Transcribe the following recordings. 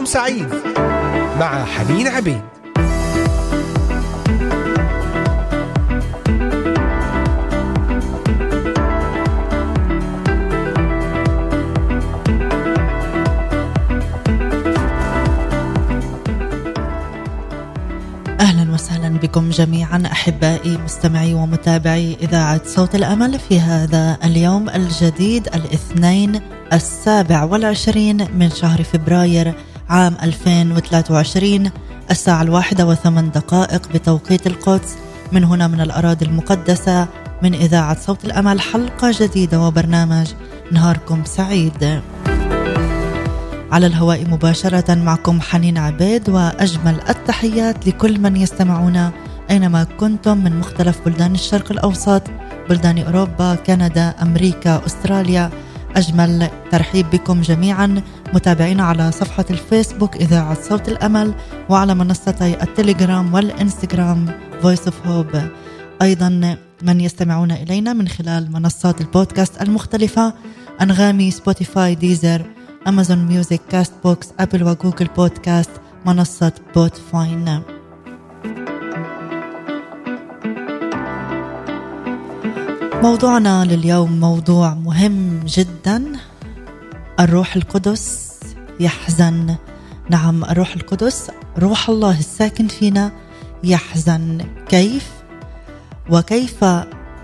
نهاركم سعيد مع حنين عبيد. أهلا وسهلا بكم جميعا أحبائي مستمعي ومتابعي إذاعة صوت الأمل في هذا اليوم الجديد الاثنين السابع والعشرين من شهر فبراير عام 2023 الساعة الواحدة وثمان دقائق بتوقيت القدس. من هنا من الأراضي المقدسة من إذاعة صوت الأمل حلقة جديدة وبرنامج نهاركم سعيد. على الهواء مباشرة معكم حنين عبيد وأجمل التحيات لكل من يستمعون أينما كنتم من مختلف بلدان الشرق الأوسط بلدان أوروبا كندا أمريكا أستراليا. أجمل ترحيب بكم جميعا. متابعينا على صفحة الفيسبوك إذاعة صوت الأمل وعلى منصتي التليجرام والإنستغرام Voice of Hope. أيضا من يستمعون إلينا من خلال منصات البودكاست المختلفة أنغامي سبوتيفاي ديزر أمازون ميوزك كاست بوكس أبل وجوجل بودكاست منصة Podbean موضوعنا لليوم موضوع مهم جدا. الروح القدس يحزن. نعم الروح القدس روح الله الساكن فينا يحزن. كيف؟ وكيف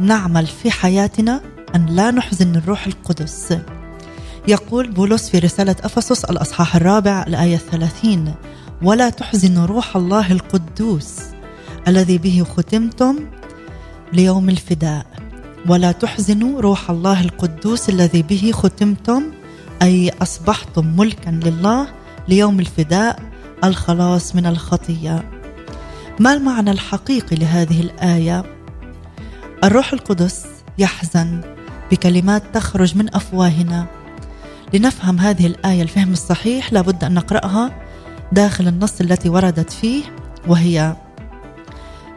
نعمل في حياتنا أن لا نحزن الروح القدس؟ يقول بولس في رسالة أفسس الأصحاح الرابع الآية الثلاثين ولا تحزنوا روح الله القدوس الذي به ختمتم ليوم الفداء. ولا تحزنوا روح الله القدوس الذي به ختمتم أي أصبحتم ملكا لله ليوم الفداء الخلاص من الخطية. ما المعنى الحقيقي لهذه الآية؟ الروح القدس يحزن بكلمات تخرج من أفواهنا. لنفهم هذه الآية الفهم الصحيح لابد أن نقرأها داخل النص التي وردت فيه وهي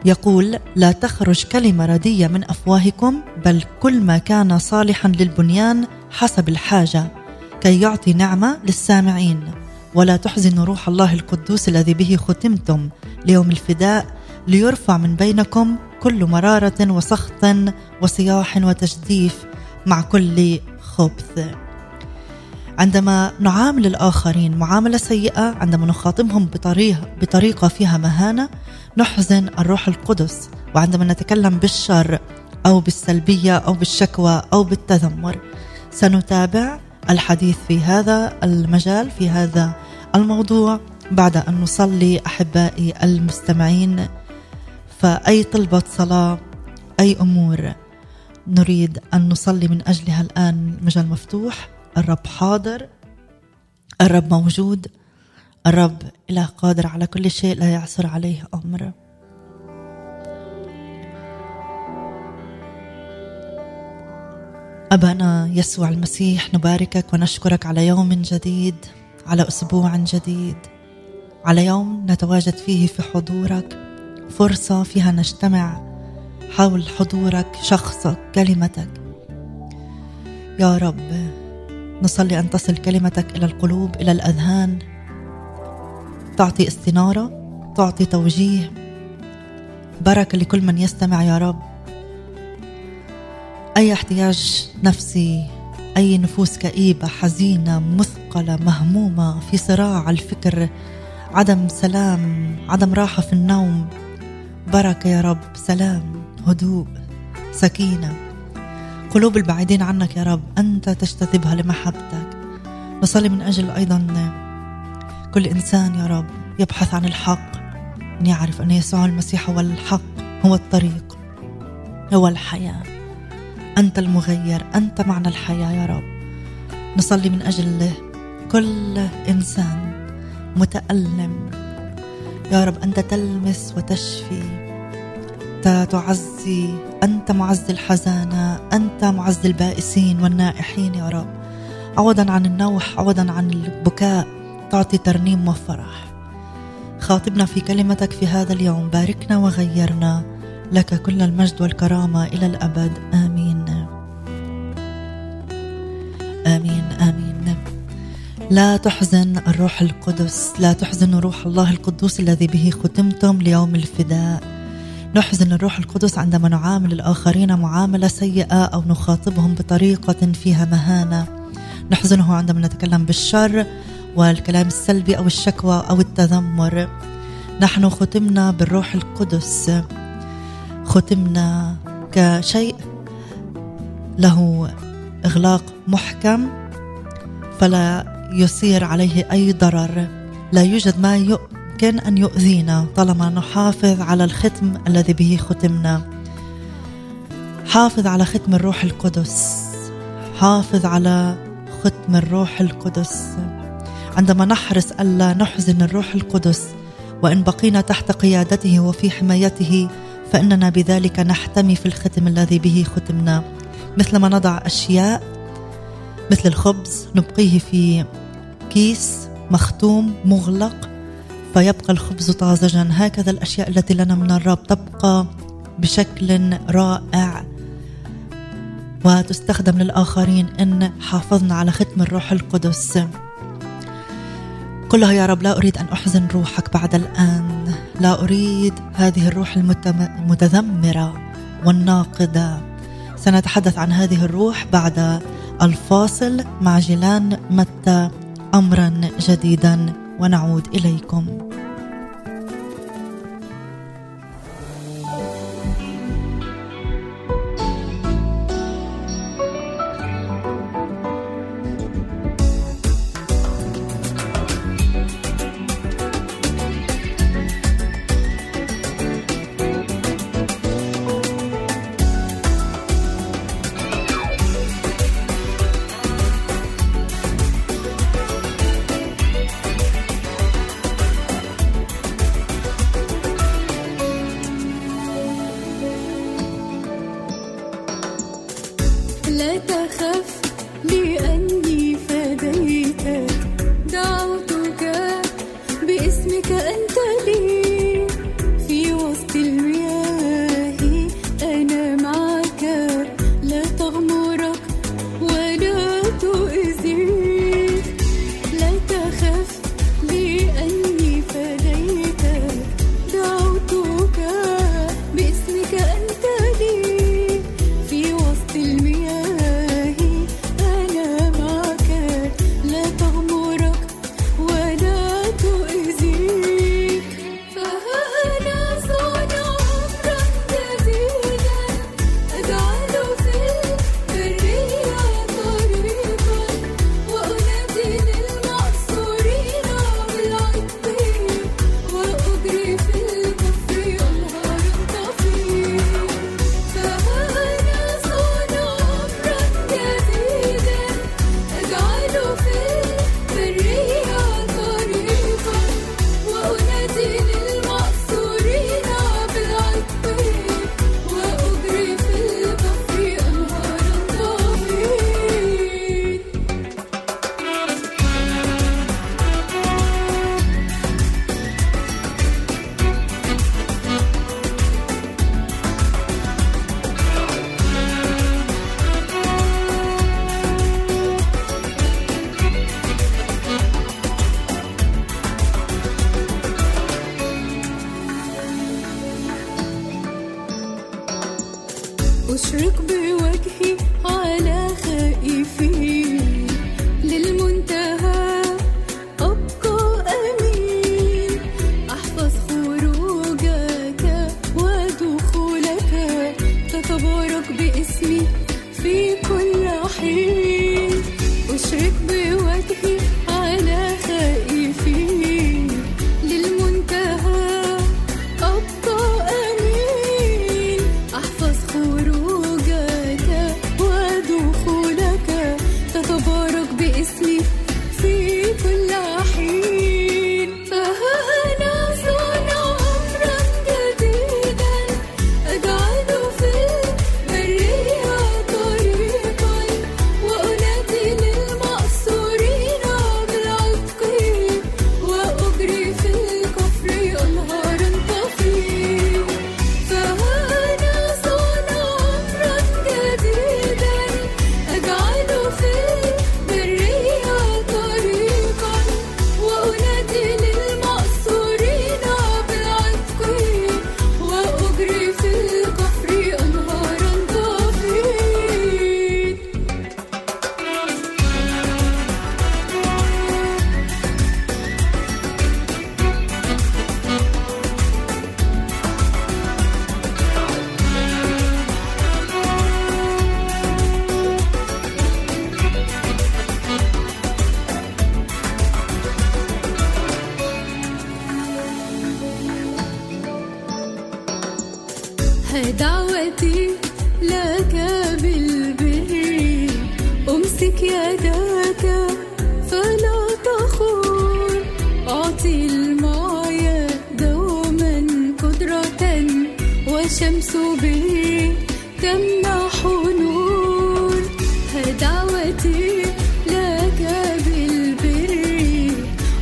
يقول لا تخرج كلمة ردية من أفواهكم بل كل ما كان صالحا للبنيان حسب الحاجة. كي يعطي نعمة للسامعين. ولا تحزنوا روح الله القدوس الذي به ختمتم ليوم الفداء ليرفع من بينكم كل مرارة وسخط وصياح وتجديف مع كل خبث. عندما نعامل الآخرين معاملة سيئة عندما نخاطبهم بطريقة, بطريقة فيها مهانة نحزن الروح القدس. وعندما نتكلم بالشر أو بالسلبية أو بالشكوى أو بالتذمر سنتابع الحديث في هذا المجال في هذا الموضوع. بعد أن نصلي أحبائي المستمعين فأي طلبة صلاة أي أمور نريد أن نصلي من أجلها الآن مجال مفتوح الرب حاضر الرب موجود الرب إله قادر على كل شيء لا يعثر عليه أمر. أبانا يسوع المسيح نباركك ونشكرك على يوم جديد على أسبوع جديد على يوم نتواجد فيه في حضورك فرصة فيها نجتمع حول حضورك شخصك كلمتك. يا رب نصلي أن تصل كلمتك إلى القلوب إلى الأذهان. تعطي استنارة تعطي توجيه. بركه لكل من يستمع يا رب. أي احتياج نفسي أي نفوس كئيبه حزينة مثقلة مهمومة في صراع الفكر عدم سلام عدم راحة في النوم. بركة يا رب سلام هدوء سكينة. قلوب البعيدين عنك يا رب أنت تجتذبها لمحبتك. نصلي من أجل أيضا كل إنسان يا رب يبحث عن الحق أن يعرف أن يسوع المسيح هو الحق هو الطريق هو الحياة. أنت المغير أنت معنى الحياة يا رب. نصلي من أجل كل إنسان متألم. يا رب أنت تلمس وتشفي. أنت تعزي أنت معز الحزانة أنت معز البائسين والنائحين يا رب. عوضا عن النوح عوضا عن البكاء. تعطي ترنيم وفرح. خاطبنا في كلمتك في هذا اليوم. باركنا وغيرنا لك كل المجد والكرامة إلى الأبد. آمين. لا تحزن الروح القدس لا تحزن روح الله القدوس الذي به ختمتم ليوم الفداء. نحزن الروح القدس عندما نعامل الآخرين معاملة سيئة أو نخاطبهم بطريقة فيها مهانة. نحزنه عندما نتكلم بالشر والكلام السلبي أو الشكوى أو التذمر. نحن ختمنا بالروح القدس. ختمنا كشيء له إغلاق محكم فلا يصير عليه أي ضرر. لا يوجد ما يمكن أن يؤذينا طالما نحافظ على الختم الذي به ختمنا. حافظ على ختم الروح القدس. حافظ على ختم الروح القدس. عندما نحرص ألا نحزن الروح القدس وإن بقينا تحت قيادته وفي حمايته فإننا بذلك نحتمي في الختم الذي به ختمنا. مثلما نضع أشياء مثل الخبز نبقيه في كيس مختوم مغلق فيبقى الخبز طازجا. هكذا الأشياء التي لنا من الرب تبقى بشكل رائع. وتستخدم للآخرين إن حافظنا على ختم الروح القدس. كلها يا رب لا أريد أن أحزن روحك بعد الآن. لا أريد هذه الروح المتذمرة والناقدة. سنتحدث عن هذه الروح بعد الفاصل مع جيلان متى. امرا جديدا ونعود إليكم.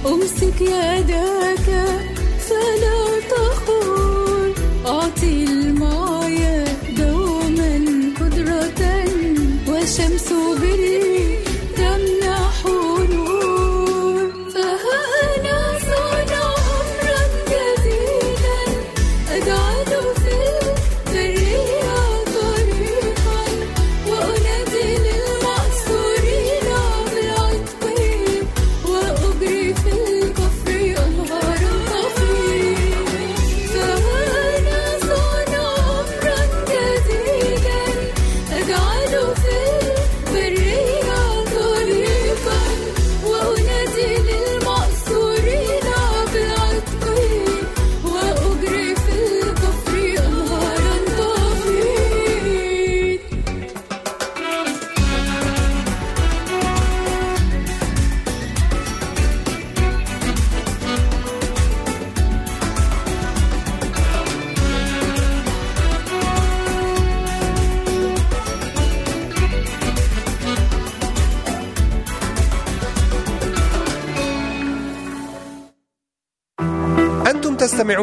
أمسك يدك فلا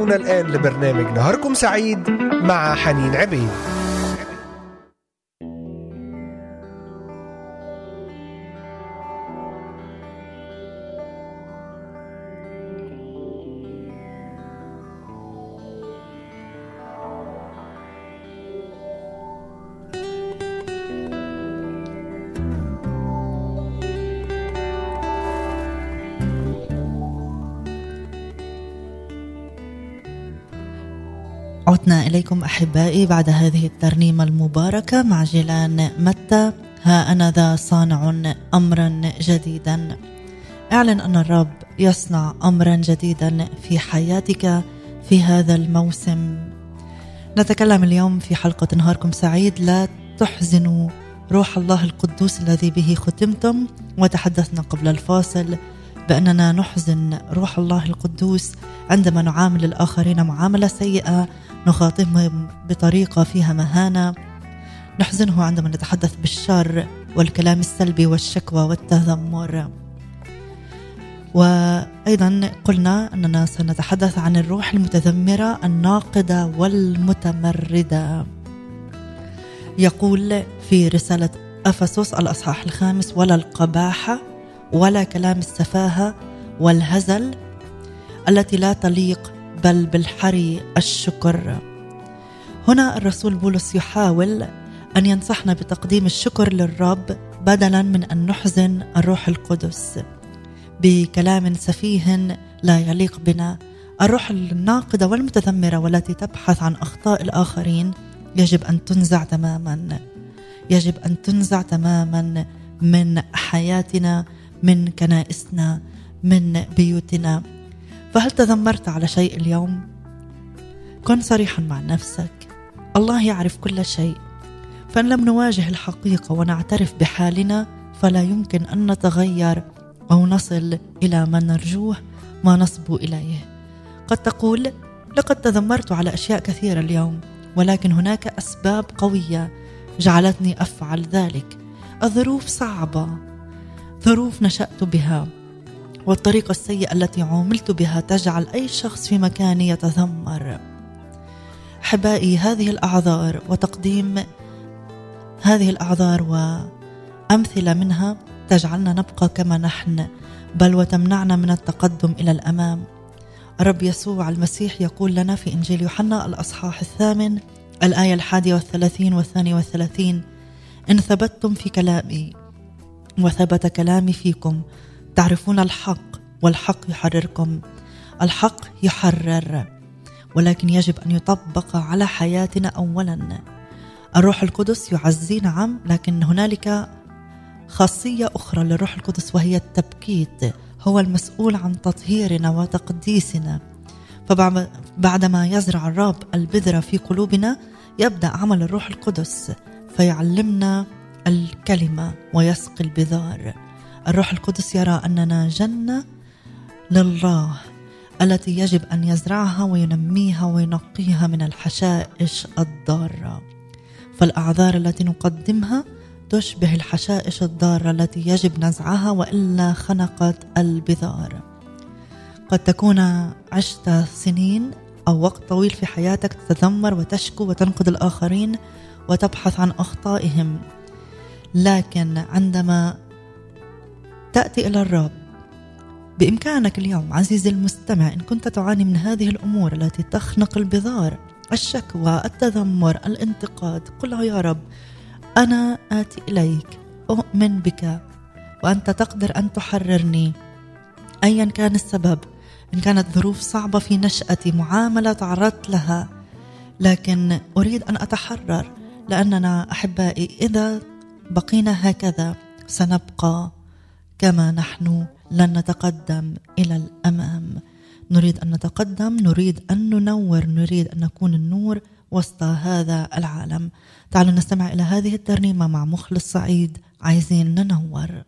تستمعون الآن لبرنامج نهاركم سعيد مع حنين عبيد. عدنا إليكم أحبائي بعد هذه الترنيمة المباركة مع جيلان متى. ها أنا ذا صانع أمرا جديدا. اعلن أن الرب يصنع أمرا جديدا في حياتك في هذا الموسم. نتكلم اليوم في حلقة نهاركم سعيد. لا تحزنوا روح الله القدوس الذي به ختمتم. وتحدثنا قبل الفاصل بأننا نحزن روح الله القدوس عندما نعامل الآخرين معاملة سيئة نخاطبهم بطريقة فيها مهانة نحزنه عندما نتحدث بالشر والكلام السلبي والشكوى والتذمر. وأيضا قلنا أننا سنتحدث عن الروح المتذمرة الناقدة والمتمردة. يقول في رسالة أفسس الأصحاح الخامس ولا القباحة ولا كلام السفاهة والهزل التي لا تليق بل بالحري الشكر. هنا الرسول بولس يحاول أن ينصحنا بتقديم الشكر للرب بدلا من أن نحزن الروح القدس بكلام سفيه لا يليق بنا. الروح الناقدة والمتذمرة والتي تبحث عن أخطاء الآخرين يجب أن تنزع تماما. يجب أن تنزع تماما من حياتنا من كنائسنا من بيوتنا. فهل تذمرت على شيء اليوم؟ كن صريحا مع نفسك. الله يعرف كل شيء. فإن لم نواجه الحقيقة ونعترف بحالنا فلا يمكن أن نتغير أو نصل إلى ما نرجوه ما نصبو إليه. قد تقول لقد تذمرت على أشياء كثيرة اليوم ولكن هناك أسباب قوية جعلتني أفعل ذلك. الظروف صعبة. ظروف نشأت بها. والطريقة السيئه التي عوملت بها تجعل أي شخص في مكاني يتذمر. أحبائي هذه الأعذار وتقديم هذه الأعذار وأمثلة منها تجعلنا نبقى كما نحن بل وتمنعنا من التقدم إلى الأمام. الرب يسوع المسيح يقول لنا في إنجيل يوحنا الأصحاح الثامن الآية الحادية والثلاثين والثانية والثلاثين إن ثبتتم في كلامي وثبت كلامي فيكم تعرفون الحق والحق يحرركم. الحق يحرر ولكن يجب أن يطبق على حياتنا اولا. الروح القدس يعزي نعم لكن هنالك خاصية أخرى للروح القدس وهي التبكيت. هو المسؤول عن تطهيرنا وتقديسنا. فبعدما يزرع الرب البذره في قلوبنا يبدأ عمل الروح القدس فيعلمنا الكلمة ويسقي البذار. الروح القدس يرى أننا جنة لله التي يجب أن يزرعها وينميها وينقيها من الحشائش الضارة. فالأعذار التي نقدمها تشبه الحشائش الضارة التي يجب نزعها وإلا خنقت البذار. قد تكون عشت سنين أو وقت طويل في حياتك تتذمر وتشكو وتنقد الآخرين وتبحث عن أخطائهم. لكن عندما تأتي إلى الرب. بإمكانك اليوم عزيزي المستمع إن كنت تعاني من هذه الأمور التي تخنق البذار الشكوى التذمر الانتقاد قل له يا رب أنا آتي إليك أؤمن بك وأنت تقدر أن تحررني. أيا كان السبب إن كانت ظروف صعبة في نشأتي معاملة تعرضت لها لكن أريد أن أتحرر لأننا أحبائي إذا بقينا هكذا سنبقى كما نحن لن نتقدم إلى الأمام. نريد أن نتقدم نريد أن ننور نريد أن نكون النور وسط هذا العالم. تعالوا نستمع إلى هذه الترنيمة مع مخلص سعيد. عايزين ننور.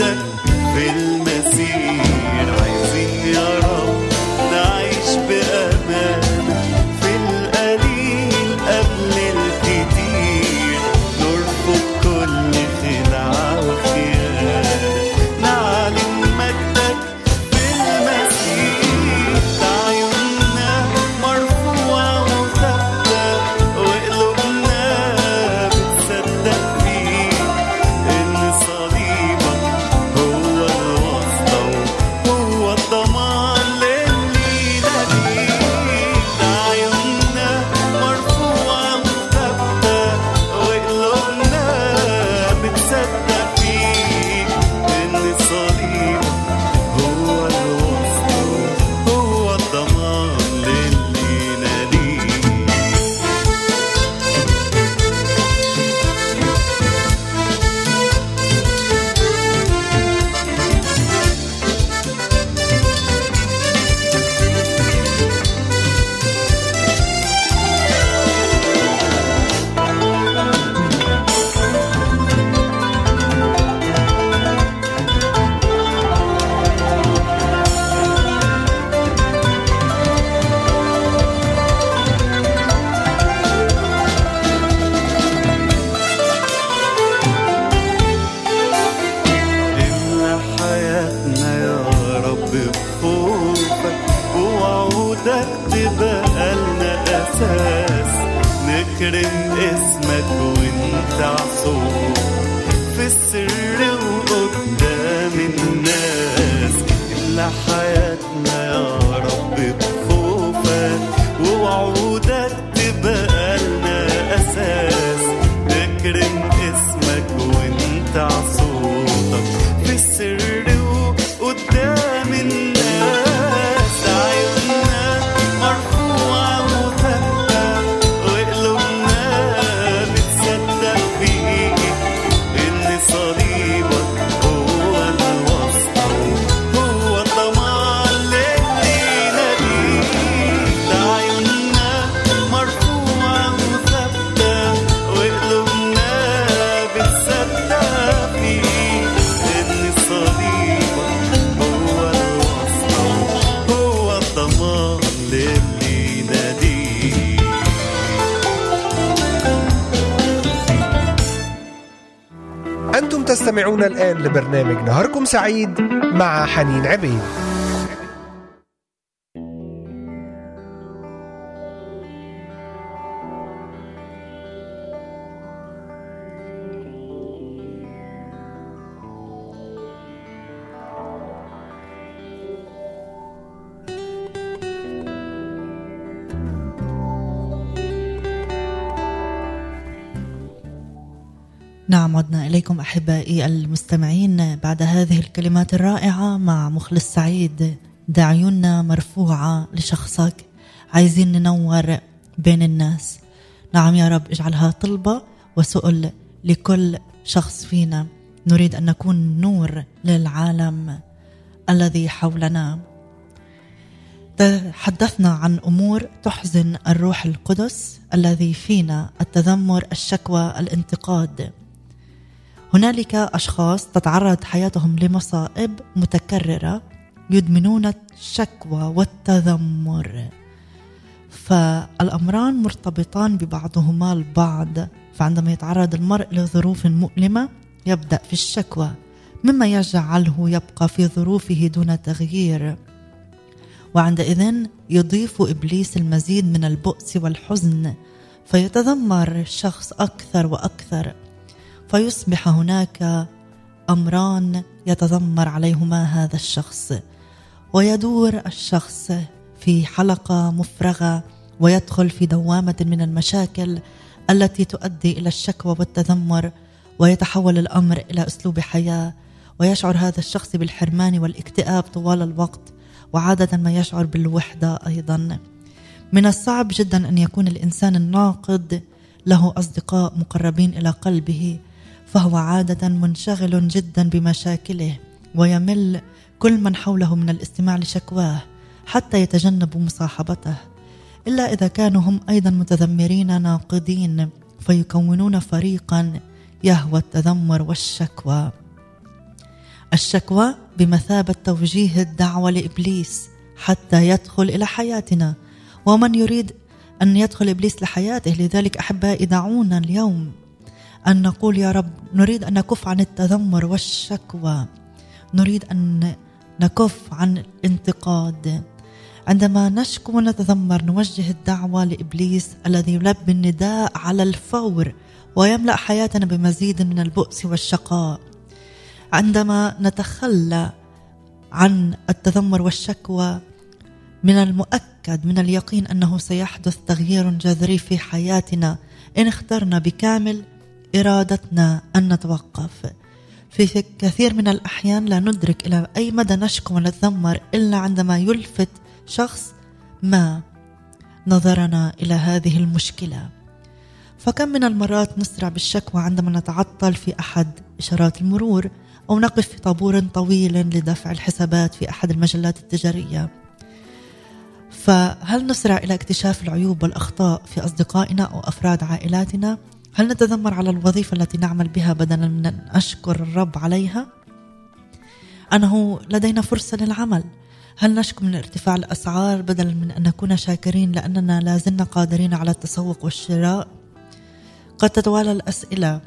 نعلن مجدك في بدك تبقى لنا أساس. نكرم اسمك وانت عصور. في السر وقدام الناس. إلا حياتنا يا رب بخوفك. ووعودك تبقى لنا أساس. نكرم تستمعون الآن لبرنامج نهاركم سعيد مع حنين عبيد. نعم عدنا إليكم أحبائي المستمعين بعد هذه الكلمات الرائعة مع مخلص سعيد. ده عيوننا مرفوعة لشخصك. عايزين ننور بين الناس. نعم يا رب اجعلها طلبة وسؤل لكل شخص فينا. نريد أن نكون نور للعالم الذي حولنا. تحدثنا عن أمور تحزن الروح القدس الذي فينا. التذمر الشكوى الانتقاد. هنالك أشخاص تتعرض حياتهم لمصائب متكررة يدمنون الشكوى والتذمر. فالأمران مرتبطان ببعضهما البعض. فعندما يتعرض المرء لظروف مؤلمة يبدأ في الشكوى. مما يجعله يبقى في ظروفه دون تغيير. وعندئذ يضيف إبليس المزيد من البؤس والحزن. فيتذمر الشخص أكثر وأكثر. فيصبح هناك أمران يتذمر عليهما هذا الشخص ويدور الشخص في حلقة مفرغة ويدخل في دوامة من المشاكل التي تؤدي إلى الشكوى والتذمر ويتحول الأمر إلى أسلوب حياة ويشعر هذا الشخص بالحرمان والاكتئاب طوال الوقت وعادة ما يشعر بالوحدة أيضا. من الصعب جدا أن يكون الإنسان الناقد له أصدقاء مقربين إلى قلبه فهو عادة منشغل جدا بمشاكله ويمل كل من حوله من الاستماع لشكواه حتى يتجنب مصاحبته. إلا إذا كانوا هم أيضا متذمرين ناقدين فيكونون فريقا يهوى التذمر والشكوى. الشكوى بمثابة توجيه الدعوة لإبليس حتى يدخل إلى حياتنا ومن يريد أن يدخل إبليس لحياته لذلك أحبائي دعونا اليوم. أن نقول يا رب نريد أن نكف عن التذمر والشكوى. نريد أن نكف عن الانتقاد. عندما نشكو ونتذمر نوجه الدعوة لإبليس الذي يلبي النداء على الفور ويملأ حياتنا بمزيد من البؤس والشقاء. عندما نتخلى عن التذمر والشكوى من المؤكد من اليقين أنه سيحدث تغيير جذري في حياتنا. إن اخترنا بكامل إرادتنا أن نتوقف. في كثير من الأحيان لا ندرك إلى أي مدى نشكو ونتذمر إلا عندما يلفت شخص ما نظرنا إلى هذه المشكلة. فكم من المرات نسرع بالشكوى عندما نتعطل في أحد إشارات المرور أو نقف في طابور طويل لدفع الحسابات في أحد المجلات التجارية. فهل نسرع إلى اكتشاف العيوب والأخطاء في أصدقائنا أو أفراد عائلاتنا؟ هل نتذمر على الوظيفة التي نعمل بها بدلا من أن اشكر الرب عليها؟ أنه لدينا فرصة للعمل. هل نشكو من ارتفاع الأسعار بدلا من أن نكون شاكرين لأننا لا زلنا قادرين على التسوق والشراء؟ قد تتوالى الأسئلة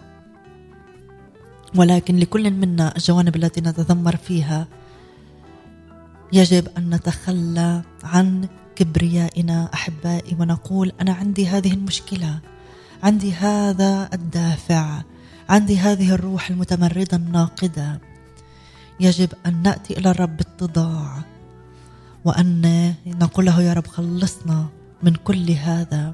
ولكن لكل منا الجوانب التي نتذمر فيها. يجب أن نتخلى عن كبريائنا أحبائي ونقول أنا عندي هذه المشكلة. عندي هذا الدافع. عندي هذه الروح المتمردة الناقدة. يجب أن نأتي إلى الرب باتضاع وأن نقول له يا رب خلصنا من كل هذا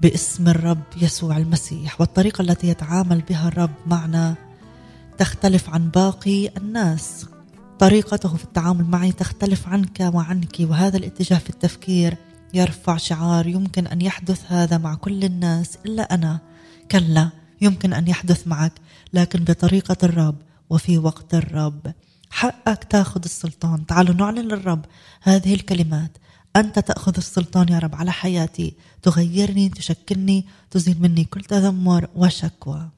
باسم الرب يسوع المسيح. والطريقة التي يتعامل بها الرب معنا تختلف عن باقي الناس. طريقته في التعامل معي تختلف عنك وعنك وهذا الاتجاه في التفكير يرفع شعار يمكن أن يحدث هذا مع كل الناس إلا أنا. كلا يمكن أن يحدث معك لكن بطريقة الرب وفي وقت الرب. حقك تاخذ السلطان. تعالوا نعلن للرب هذه الكلمات. أنت تأخذ السلطان يا رب على حياتي. تغيرني تشكلني تزيل مني كل تذمر وشكوى.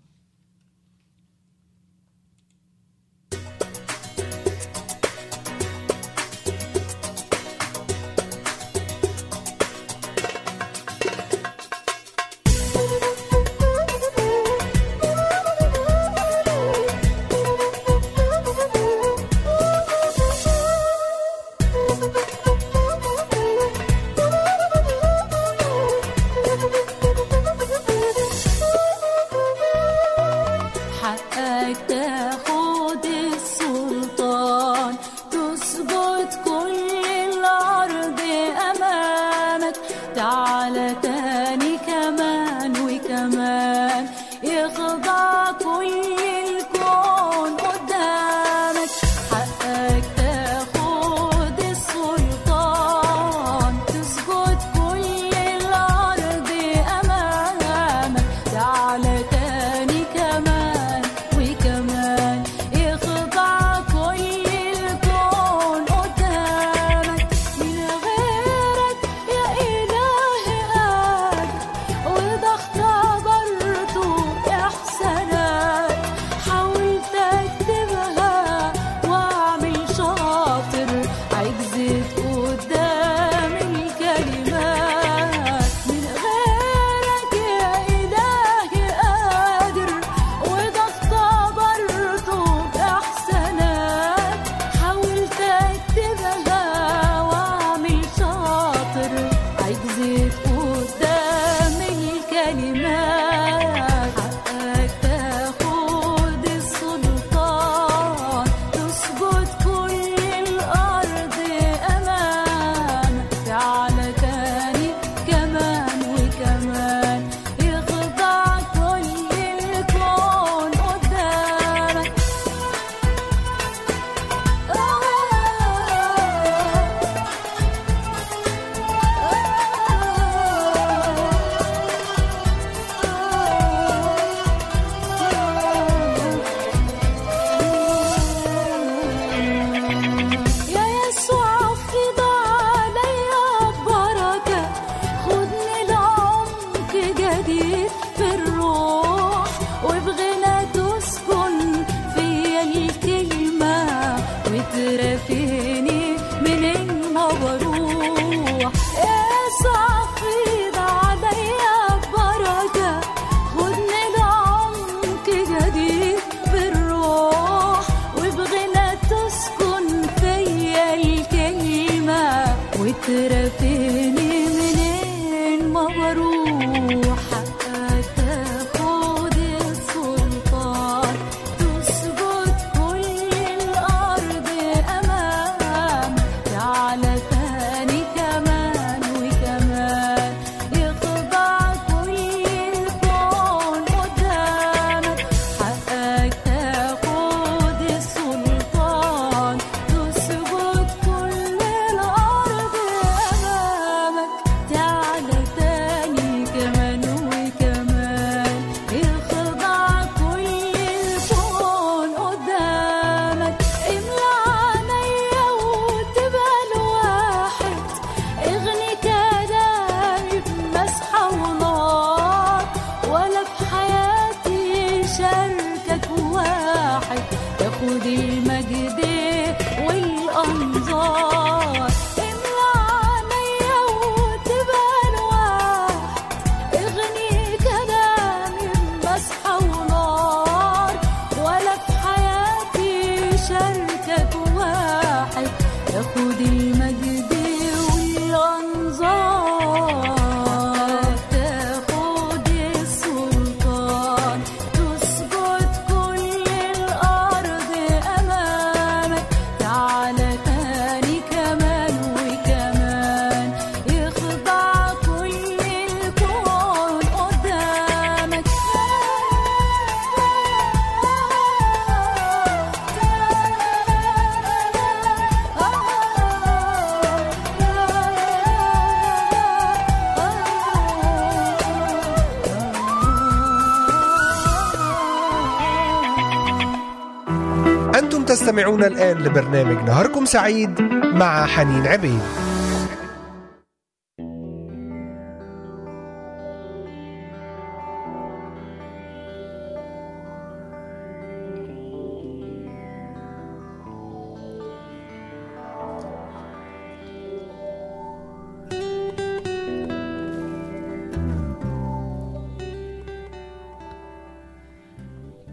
تستمعون الآن لبرنامج نهاركم سعيد مع حنين عبيد.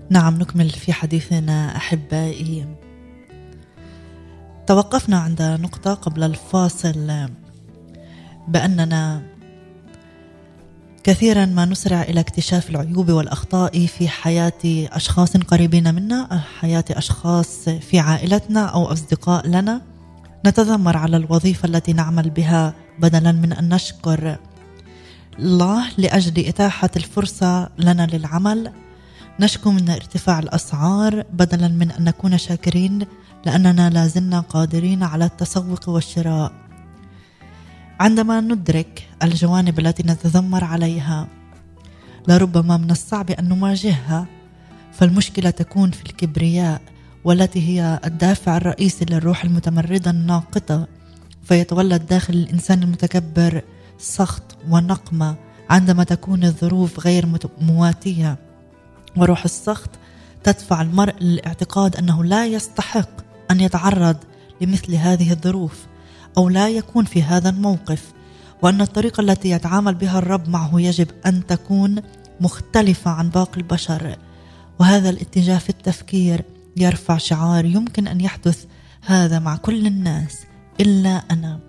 نعم نكمل في حديثنا أحبائي. توقفنا عند نقطة قبل الفاصل. بأننا كثيرا ما نسرع إلى اكتشاف العيوب والأخطاء في حياة أشخاص قريبين منا حياة أشخاص في عائلتنا أو أصدقاء لنا. نتذمر على الوظيفة التي نعمل بها بدلا من أن نشكر الله لأجل إتاحة الفرصة لنا للعمل. نشكو من ارتفاع الأسعار بدلا من أن نكون شاكرين لأننا لا زلنا قادرين على التسوق والشراء. عندما ندرك الجوانب التي نتذمر عليها لربما من الصعب أن نواجهها فالمشكلة تكون في الكبرياء والتي هي الدافع الرئيسي للروح المتمردة الناقطة فيتولد داخل الإنسان المتكبر سخط ونقمة عندما تكون الظروف غير مواتية. وروح السخط تدفع المرء للاعتقاد أنه لا يستحق أن يتعرض لمثل هذه الظروف أو لا يكون في هذا الموقف وأن الطريقة التي يتعامل بها الرب معه يجب أن تكون مختلفة عن باقي البشر. وهذا الاتجاه في التفكير يرفع شعار يمكن أن يحدث هذا مع كل الناس إلا أنا.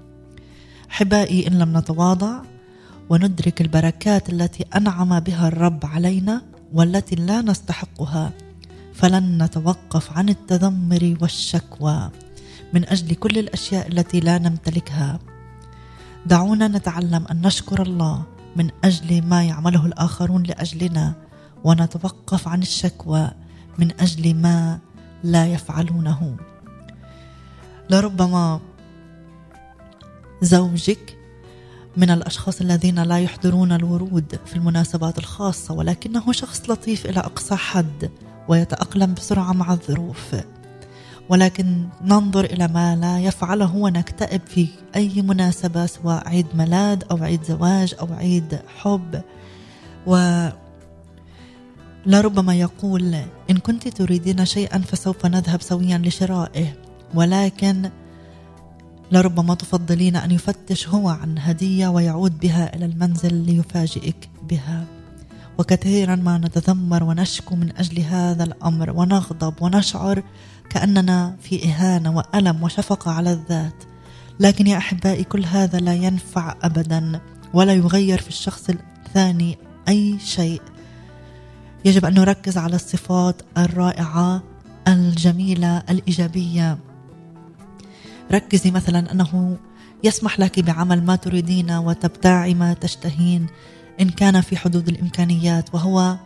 أحبائي إن لم نتواضع وندرك البركات التي أنعم بها الرب علينا والتي لا نستحقها فلن نتوقف عن التذمر والشكوى من أجل كل الأشياء التي لا نمتلكها. دعونا نتعلم أن نشكر الله من أجل ما يعمله الآخرون لأجلنا ونتوقف عن الشكوى من أجل ما لا يفعلونه. لربما زوجك من الأشخاص الذين لا يحضرون الورود في المناسبات الخاصة ولكنه شخص لطيف إلى أقصى حد. ويتأقلم بسرعة مع الظروف. ولكن ننظر إلى ما لا يفعله ونكتئب في أي مناسبة سواء عيد ميلاد أو عيد زواج أو عيد حب. و لربما يقول إن كنت تريدين شيئا فسوف نذهب سويا لشرائه. ولكن لربما تفضلين أن يفتش هو عن هدية ويعود بها إلى المنزل ليفاجئك بها. وكثيرا ما نتذمر ونشكو من أجل هذا الأمر ونغضب ونشعر كأننا في إهانة وألم وشفقة على الذات. لكن يا أحبائي كل هذا لا ينفع ابدا ولا يغير في الشخص الثاني أي شيء. يجب أن نركز على الصفات الرائعة الجميلة الإيجابية. ركزي مثلا أنه يسمح لك بعمل ما تريدين وتبتاعي ما تشتهين. إن كان في حدود الإمكانيات وهو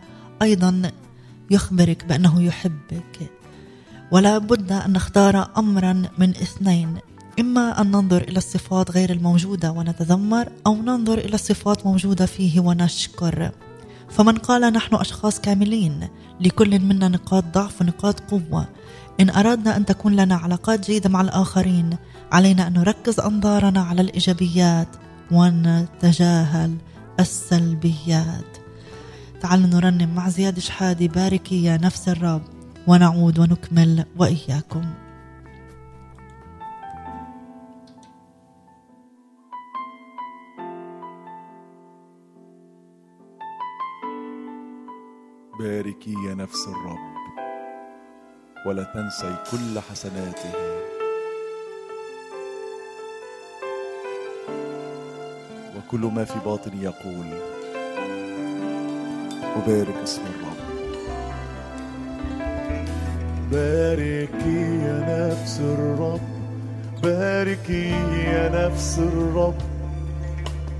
أيضا يخبرك بأنه يحبك. ولا بد أن نختار امرا من اثنين إما أن ننظر إلى الصفات غير الموجودة ونتذمر أو ننظر إلى الصفات موجودة فيه ونشكر. فمن قال نحن أشخاص كاملين لكل منا نقاط ضعف ونقاط قوة. إن أردنا أن تكون لنا علاقات جيدة مع الآخرين علينا أن نركز أنظارنا على الإيجابيات ونتجاهل. السلبيات. تعالوا نرنم مع زياد شحادي باركي يا نفس الرب ونعود ونكمل وإياكم. باركي يا نفس الرب ولا تنسي كل حسناته. وكل ما في باطني يقول. أبارك اسم الرب. باركي يا نفس الرب. باركي يا نفس الرب.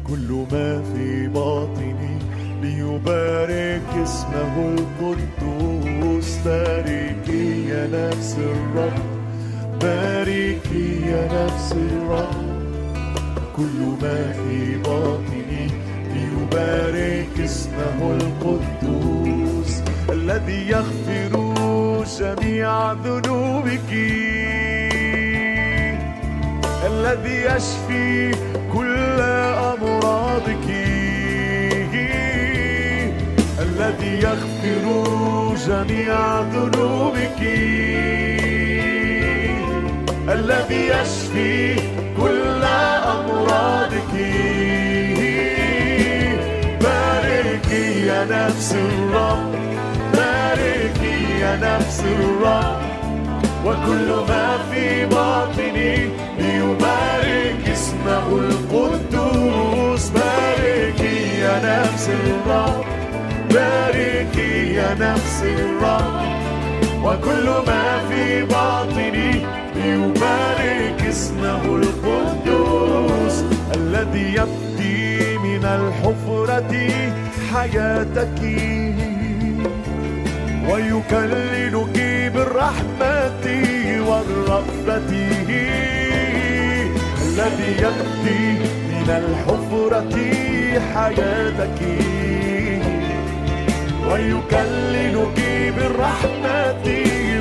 كل ما في باطني ليبارك اسمه القدوس. باركي يا نفس الرب. باركي يا نفس الرب. كل ما في باطني ليبارك اسمه القدوس الذي يغفر جميع ذنوبك. الذي يشفي كل أمراضك. الذي يغفر جميع ذنوبك. الذي يشفي أمراضك باركي يا نفس الرب. باركي يا نفس الرب. وكل ما في باطني ليبارك اسمه القدوس. باركي يا نفس الرب. باركي يا نفس الرب. وكل ما في باطني ليبارك اسمه القدوس الذي يبدي من الحفرة حياتك. ويكللك بالرحمة والرأفة الذي يبدي من الحفرة حياتك. ويكللك بالرحمة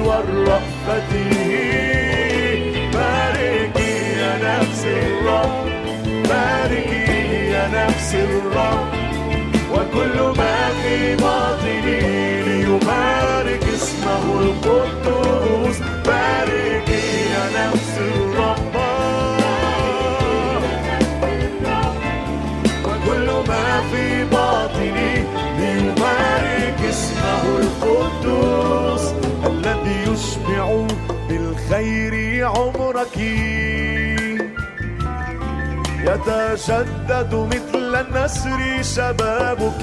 والرأفة باركي يا نفس الرب باركي يا نفس الرب. وكل ما في باطني ليبارك اسمه القدوس. باركي يا نفس الرب. عمرك يتجدد مثل النسر شبابك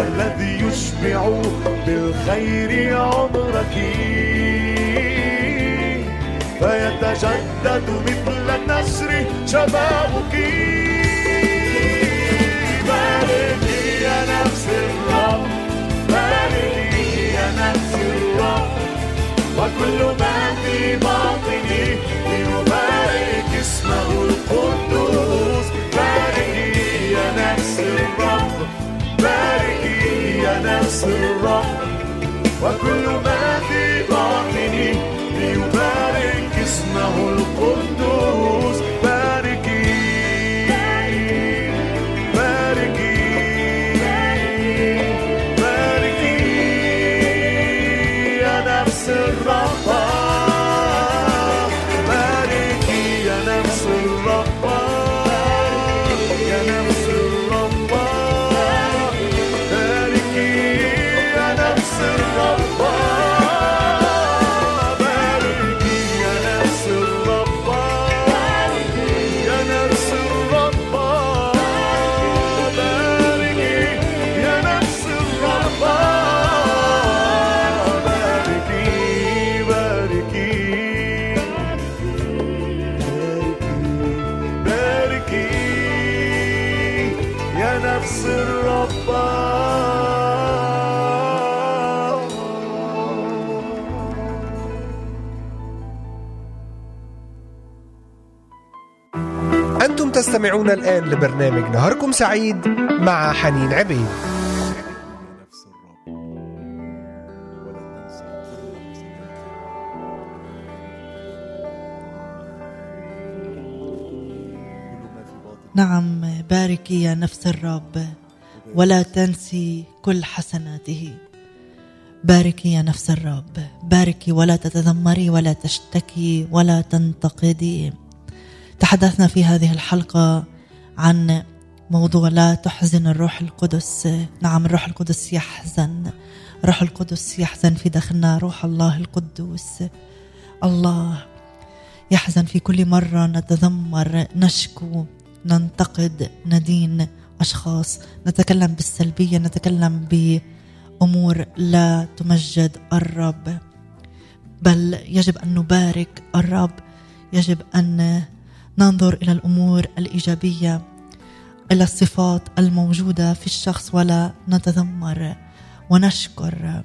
الذي يشبع بالخير عمرك فيتجدد مثل النسر شبابك باركي يا نفس الرب وكل ما في باطني ليبارك اسمه القدوس. باركي يا نفس الرب باركي يا نفس الرب. وكل ما في باطني ليبارك اسمه القدوس. تستمعون الآن لبرنامج نهاركم سعيد مع حنين عبيد. نعم باركي يا نفس الرب ولا تنسي كل حسناته. باركي يا نفس الرب باركي ولا تتذمري ولا تشتكي ولا تنتقدي. تحدثنا في هذه الحلقة عن موضوع لا تحزن الروح القدس. نعم الروح القدس يحزن. الروح القدس يحزن في داخلنا روح الله القدوس. الله يحزن في كل مرة نتذمر نشكو ننتقد ندين أشخاص. نتكلم بالسلبية نتكلم بأمور لا تمجد الرب. بل يجب أن نبارك الرب. يجب أن ننظر إلى الأمور الإيجابية إلى الصفات الموجودة في الشخص ولا نتذمر ونشكر.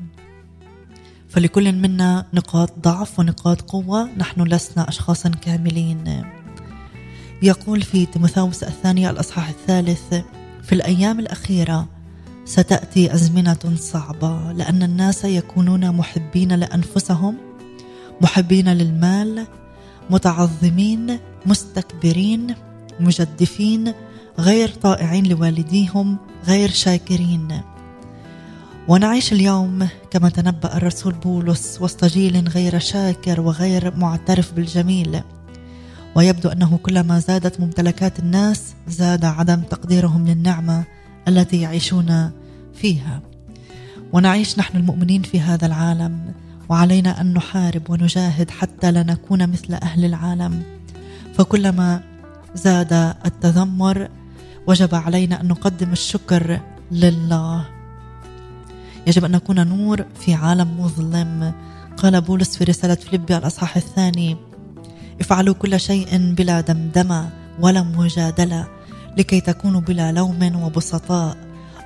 فلكل منا نقاط ضعف ونقاط قوة نحن لسنا أشخاصا كاملين. يقول في تيموثاوس الثانية الأصحاح الثالث في الأيام الأخيرة ستأتي أزمنة صعبة لأن الناس يكونون محبين لأنفسهم محبين للمال متعظمين مستكبرين مجدفين غير طائعين لوالديهم غير شاكرين. ونعيش اليوم كما تنبأ الرسول بولس وسط جيل غير شاكر وغير معترف بالجميل. ويبدو أنه كلما زادت ممتلكات الناس زاد عدم تقديرهم للنعمة التي يعيشون فيها. ونعيش نحن المؤمنين في هذا العالم وعلينا أن نحارب ونجاهد حتى لا نكون مثل أهل العالم. فكلما زاد التذمر وجب علينا أن نقدم الشكر لله. يجب أن نكون نور في عالم مظلم. قال بولس في رسالة فيليبي الأصحاح الثاني افعلوا كل شيء بلا دمدمة ولا مجادلة لكي تكونوا بلا لوم وبسطاء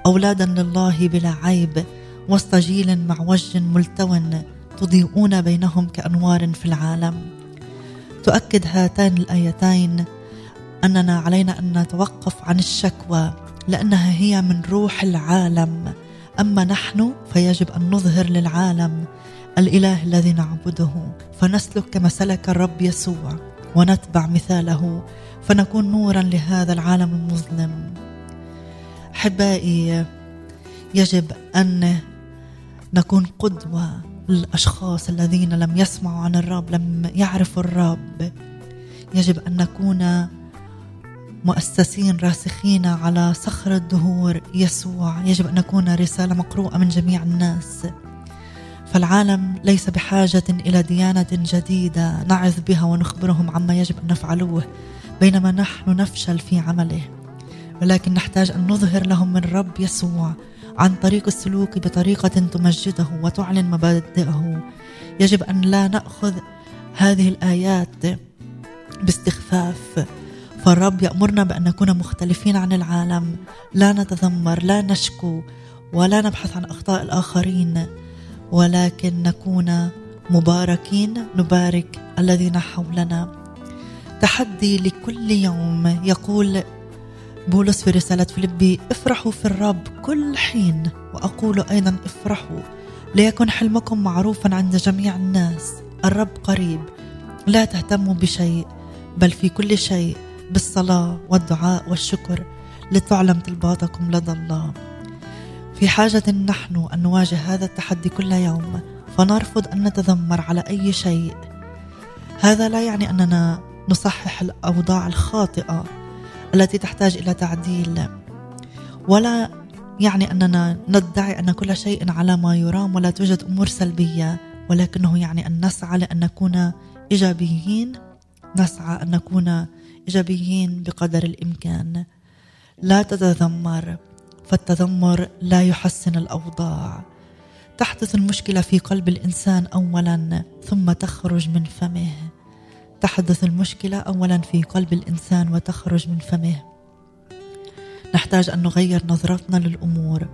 أولادا لله بلا عيب وسط جيل معوج ملتو تضيئون بينهم كأنوار في العالم. تؤكد هاتان الآيتين أننا علينا أن نتوقف عن الشكوى لأنها هي من روح العالم. أما نحن فيجب أن نظهر للعالم الإله الذي نعبده. فنسلك كما سلك الرب يسوع ونتبع مثاله فنكون نورا لهذا العالم المظلم. أحبائي يجب أن نكون قدوة للاشخاص الذين لم يسمعوا عن الرب لم يعرفوا الرب. يجب أن نكون مؤسسين راسخين على صخر الدهور يسوع. يجب أن نكون رسالة مقروءة من جميع الناس. فالعالم ليس بحاجة إلى ديانة جديدة. نعظ بها ونخبرهم عما يجب أن نفعلوه بينما نحن نفشل في عمله. ولكن نحتاج أن نظهر لهم من رب يسوع. عن طريق السلوك بطريقة تمجده وتعلن مبادئه. يجب أن لا نأخذ هذه الآيات باستخفاف. فالرب يأمرنا بأن نكون مختلفين عن العالم. لا نتذمر لا نشكو ولا نبحث عن أخطاء الآخرين ولكن نكون مباركين نبارك الذين حولنا. تحدي لكل يوم يقول بولس في رسالة فيلبي افرحوا في الرب كل حين. وأقول أيضا افرحوا. ليكن حلمكم معروفا عند جميع الناس. الرب قريب لا تهتموا بشيء بل في كل شيء بالصلاة والدعاء والشكر لتعلم طلباتكم لدى الله. في حاجة نحن أن نواجه هذا التحدي كل يوم فنرفض أن نتذمر على أي شيء. هذا لا يعني أننا نصحح الأوضاع الخاطئة. التي تحتاج إلى تعديل. ولا يعني أننا ندعي أن كل شيء على ما يرام ولا توجد أمور سلبية ولكنه يعني أن نسعى لأن نكون إيجابيين نسعى أن نكون إيجابيين بقدر الإمكان. لا تتذمر فالتذمر لا يحسن الأوضاع. تحدث المشكلة في قلب الإنسان أولا ثم تخرج من فمه. تحدث المشكلة أولا في قلب الإنسان وتخرج من فمه. نحتاج أن نغير نظرتنا للأمور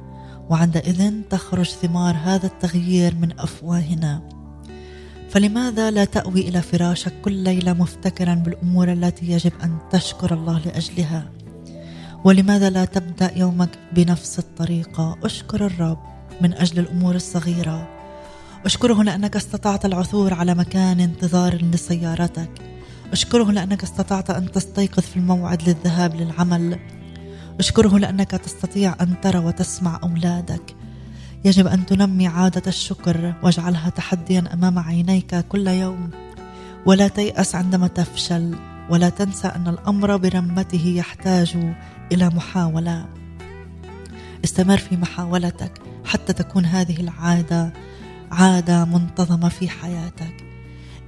وعندئذ تخرج ثمار هذا التغيير من أفواهنا. فلماذا لا تأوي إلى فراشك كل ليلة مفتكرا بالأمور التي يجب أن تشكر الله لأجلها؟ ولماذا لا تبدأ يومك بنفس الطريقة؟ أشكر الرب من أجل الأمور الصغيرة. أشكره لأنك استطعت العثور على مكان انتظار لسيارتك. أشكره لأنك استطعت أن تستيقظ في الموعد للذهاب للعمل. أشكره لأنك تستطيع أن ترى وتسمع أولادك. يجب أن تنمي عادة الشكر واجعلها تحديا أمام عينيك كل يوم. ولا تيأس عندما تفشل ولا تنسى أن الأمر برمته يحتاج إلى محاولة. استمر في محاولتك حتى تكون هذه العادة عاده منتظمه في حياتك.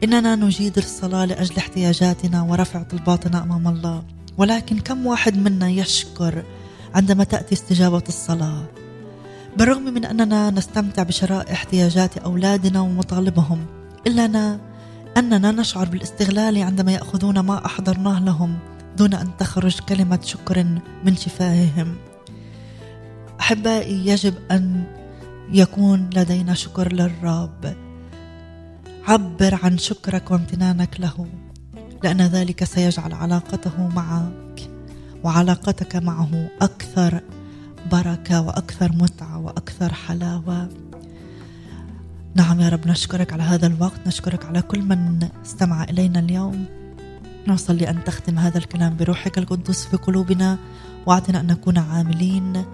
إننا نجيد الصلاة لأجل احتياجاتنا ورفع طلباتنا أمام الله. ولكن كم واحد منا يشكر عندما تأتي استجابة الصلاة. بالرغم من أننا نستمتع بشراء احتياجات أولادنا ومطالبهم إلا أننا نشعر بالاستغلال عندما يأخذون ما أحضرناه لهم دون أن تخرج كلمة شكر من شفاههم. أحبائي يجب أن يكون لدينا شكر للرب. عبر عن شكرك وامتنانك له لأن ذلك سيجعل علاقته معك وعلاقتك معه أكثر بركة وأكثر متعة وأكثر حلاوة. نعم يا رب نشكرك على هذا الوقت نشكرك على كل من استمع إلينا اليوم. نصلي أن تختم هذا الكلام بروحك القدس في قلوبنا وأعطنا أن نكون عاملين.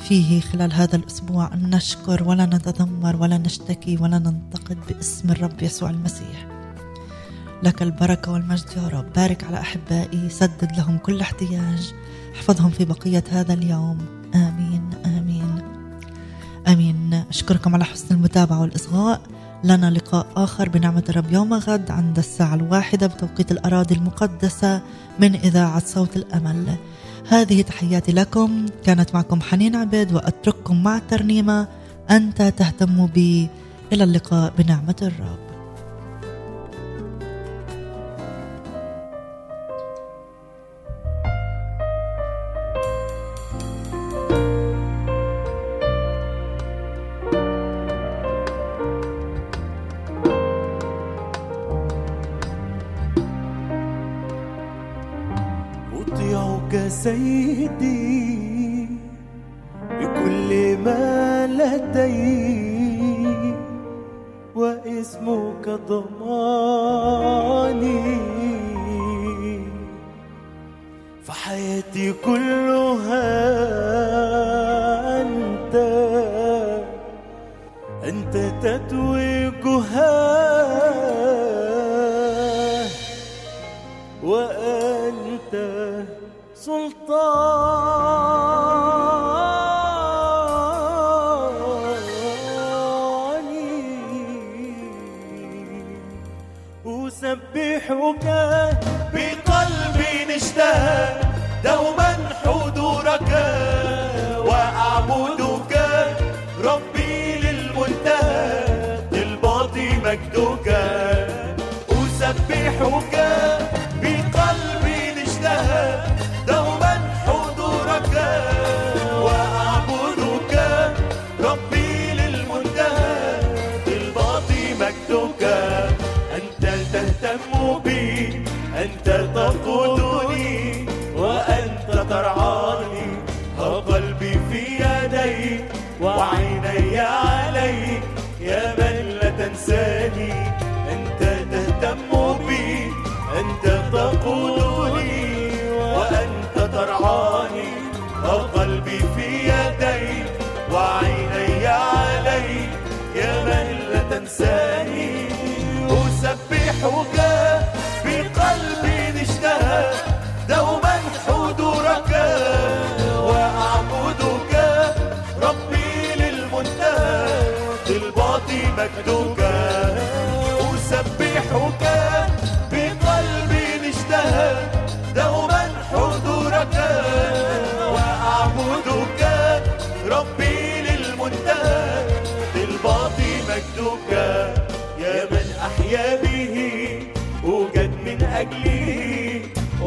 فيه خلال هذا الأسبوع أن نشكر ولا نتذمر ولا نشتكي ولا ننتقد باسم الرب يسوع المسيح. لك البركة والمجد يا رب. بارك على أحبائي. سدد لهم كل احتياج. احفظهم في بقية هذا اليوم. آمين آمين آمين. أشكركم على حسن المتابعة والإصغاء. لنا لقاء آخر بنعمة الرب يوم غد عند الساعة الواحدة بتوقيت الأراضي المقدسة من إذاعة صوت الأمل. هذه تحياتي لكم. كانت معكم حنين عبيد وأترككم مع الترنيمة أنت تهتم بي. إلى اللقاء بنعمة الرب. سيدي بكل ما لدي واسمك ضماني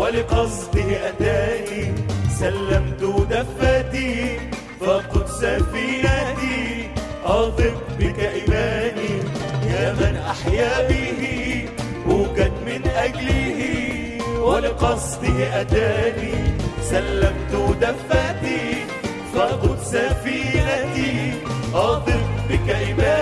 ولقصده أتاني سلمت دفتي فقد سفينتي. أثق بك إيماني يا من أحيا به أوجد من أجله. ولقصده أتاني سلمت دفتي فقد سفينتي. أثق بك إيماني